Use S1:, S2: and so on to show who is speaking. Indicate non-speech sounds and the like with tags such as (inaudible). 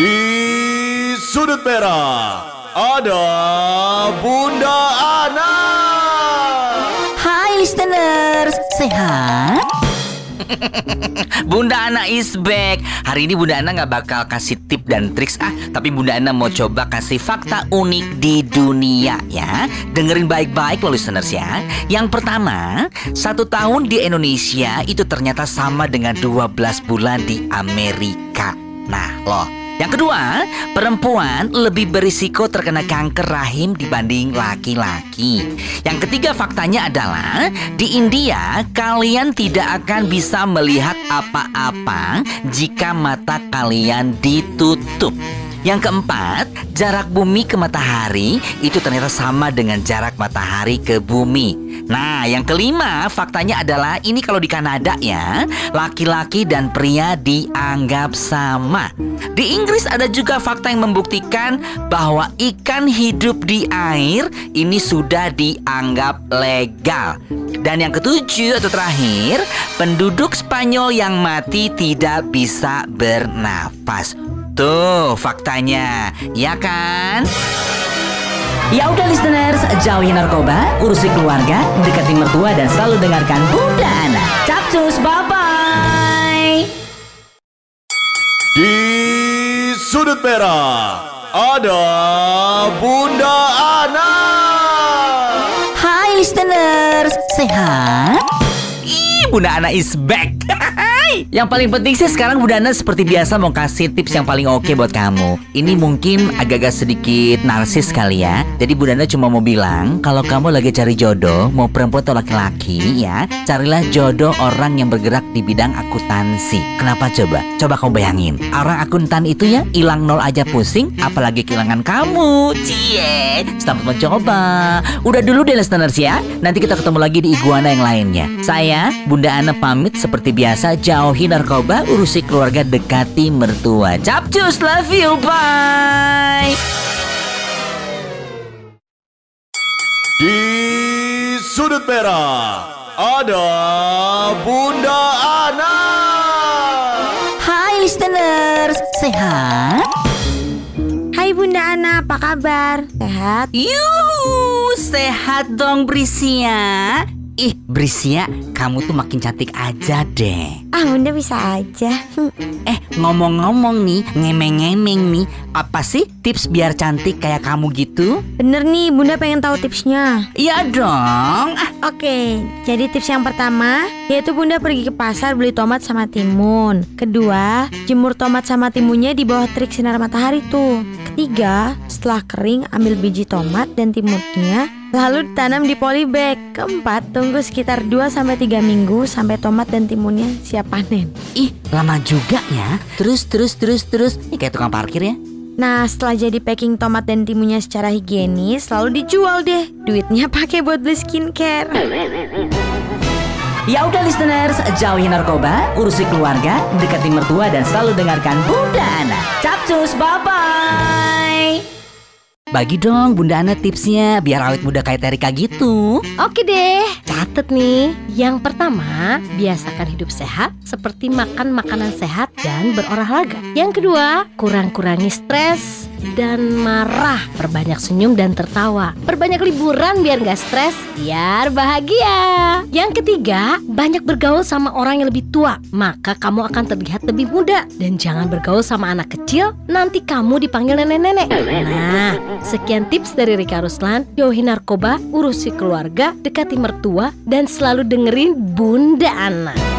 S1: Di sudut merah ada Bunda Ana.
S2: Hai listeners, sehat?
S3: Bunda Ana is back. Hari ini Bunda Ana nggak bakal kasih tip dan triks ah. Tapi Bunda Ana mau coba kasih fakta unik di dunia ya. Dengerin baik-baik loh listeners ya. Yang pertama Satu tahun di Indonesia itu ternyata sama dengan 12 bulan di Amerika. Nah loh yang kedua, perempuan lebih berisiko terkena kanker rahim dibanding laki-laki. Yang ketiga faktanya adalah di India kalian tidak akan bisa melihat apa-apa jika mata kalian ditutup. Yang keempat, jarak bumi ke matahari itu ternyata sama dengan jarak matahari ke bumi. Nah, yang kelima faktanya adalah ini kalau di Kanada ya, laki-laki dan pria dianggap sama. Di Inggris ada juga fakta yang membuktikan bahwa ikan hidup di air ini sudah dianggap legal. Dan yang ketujuh atau terakhir, penduduk Spanyol yang mati tidak bisa bernafas. Tuh faktanya, ya kan?
S2: Ya udah listeners, jauhi narkoba, urusi keluarga, dekati mertua dan selalu dengarkan Bunda Ana. Capcus, bye-bye.
S1: Di sudut merah ada Bunda Ana.
S2: Hai listeners, sehat?
S3: Ih, Bunda Ana is back. (laughs) Yang paling penting sih sekarang Bunda Ana seperti biasa mau kasih tips yang paling oke buat kamu. Ini mungkin agak-agak sedikit narsis kali ya. Jadi Bunda Ana cuma mau bilang kalau kamu lagi cari jodoh, mau perempuan atau laki-laki ya, carilah jodoh orang yang bergerak di bidang akuntansi. Kenapa coba? Coba kamu bayangin. Orang akuntan itu ya hilang nol aja pusing, apalagi kehilangan kamu. Cie, selamat mencoba. Udah dulu deh listeners ya. Nanti kita ketemu lagi di iguana yang lainnya. Saya Bunda Ana pamit seperti biasa jauhi narkoba, urusi keluarga, dekati mertua. Capcus, love you, bye.
S1: Di sudut merah ada Bunda Ana.
S2: Hai listeners, sehat?
S4: Hai Bunda Ana, apa kabar? Sehat?
S3: Yuhu, sehat dong Brisia. Ih, Brisia, kamu tuh makin cantik aja deh.
S4: Ah Bunda bisa aja
S3: Eh, ngomong-ngomong nih, ngemeng-ngemeng nih, apa sih tips biar cantik kayak kamu gitu?
S4: Bener nih Bunda pengen tahu tipsnya
S3: Iya dong. Ah,
S4: Oke, jadi tips yang pertama Yaitu Bunda pergi ke pasar beli tomat sama timun Kedua, jemur tomat sama timunnya di bawah terik sinar matahari tuh Ketiga, setelah kering ambil biji tomat dan timunnya Lalu ditanam di polybag Keempat, tunggu sekitar 2-3 minggu sampai tomat dan timunnya siap panen
S3: ih, lama juga ya. Terus, terus, terus, terus. Ini kayak tukang parkir ya.
S4: Nah, setelah jadi packing tomat dan timunnya secara higienis, lalu dijual deh. Duitnya pakai buat beli skincare.
S2: Ya udah listeners, jauhi narkoba, urusi keluarga, dekati mertua dan selalu dengarkan Bunda Ana. Capcus, bye-bye.
S3: Bagi dong Bunda Ana tipsnya biar awet muda kayak Terika gitu.
S5: Oke deh, catet nih. Yang pertama, biasakan hidup sehat seperti makan makanan sehat dan berolahraga. Yang kedua, kurang-kurangi stres dan marah. Perbanyak senyum dan tertawa. Perbanyak liburan biar gak stres, biar bahagia. Yang ketiga, banyak bergaul sama orang yang lebih tua. Maka kamu akan terlihat lebih muda. Dan jangan bergaul sama anak kecil, nanti kamu dipanggil nenek-nenek. Nah, sekian tips dari Rika Ruslan. Jauhi narkoba, urusi keluarga, dekati mertua, dan selalu dengerin Bunda Ana.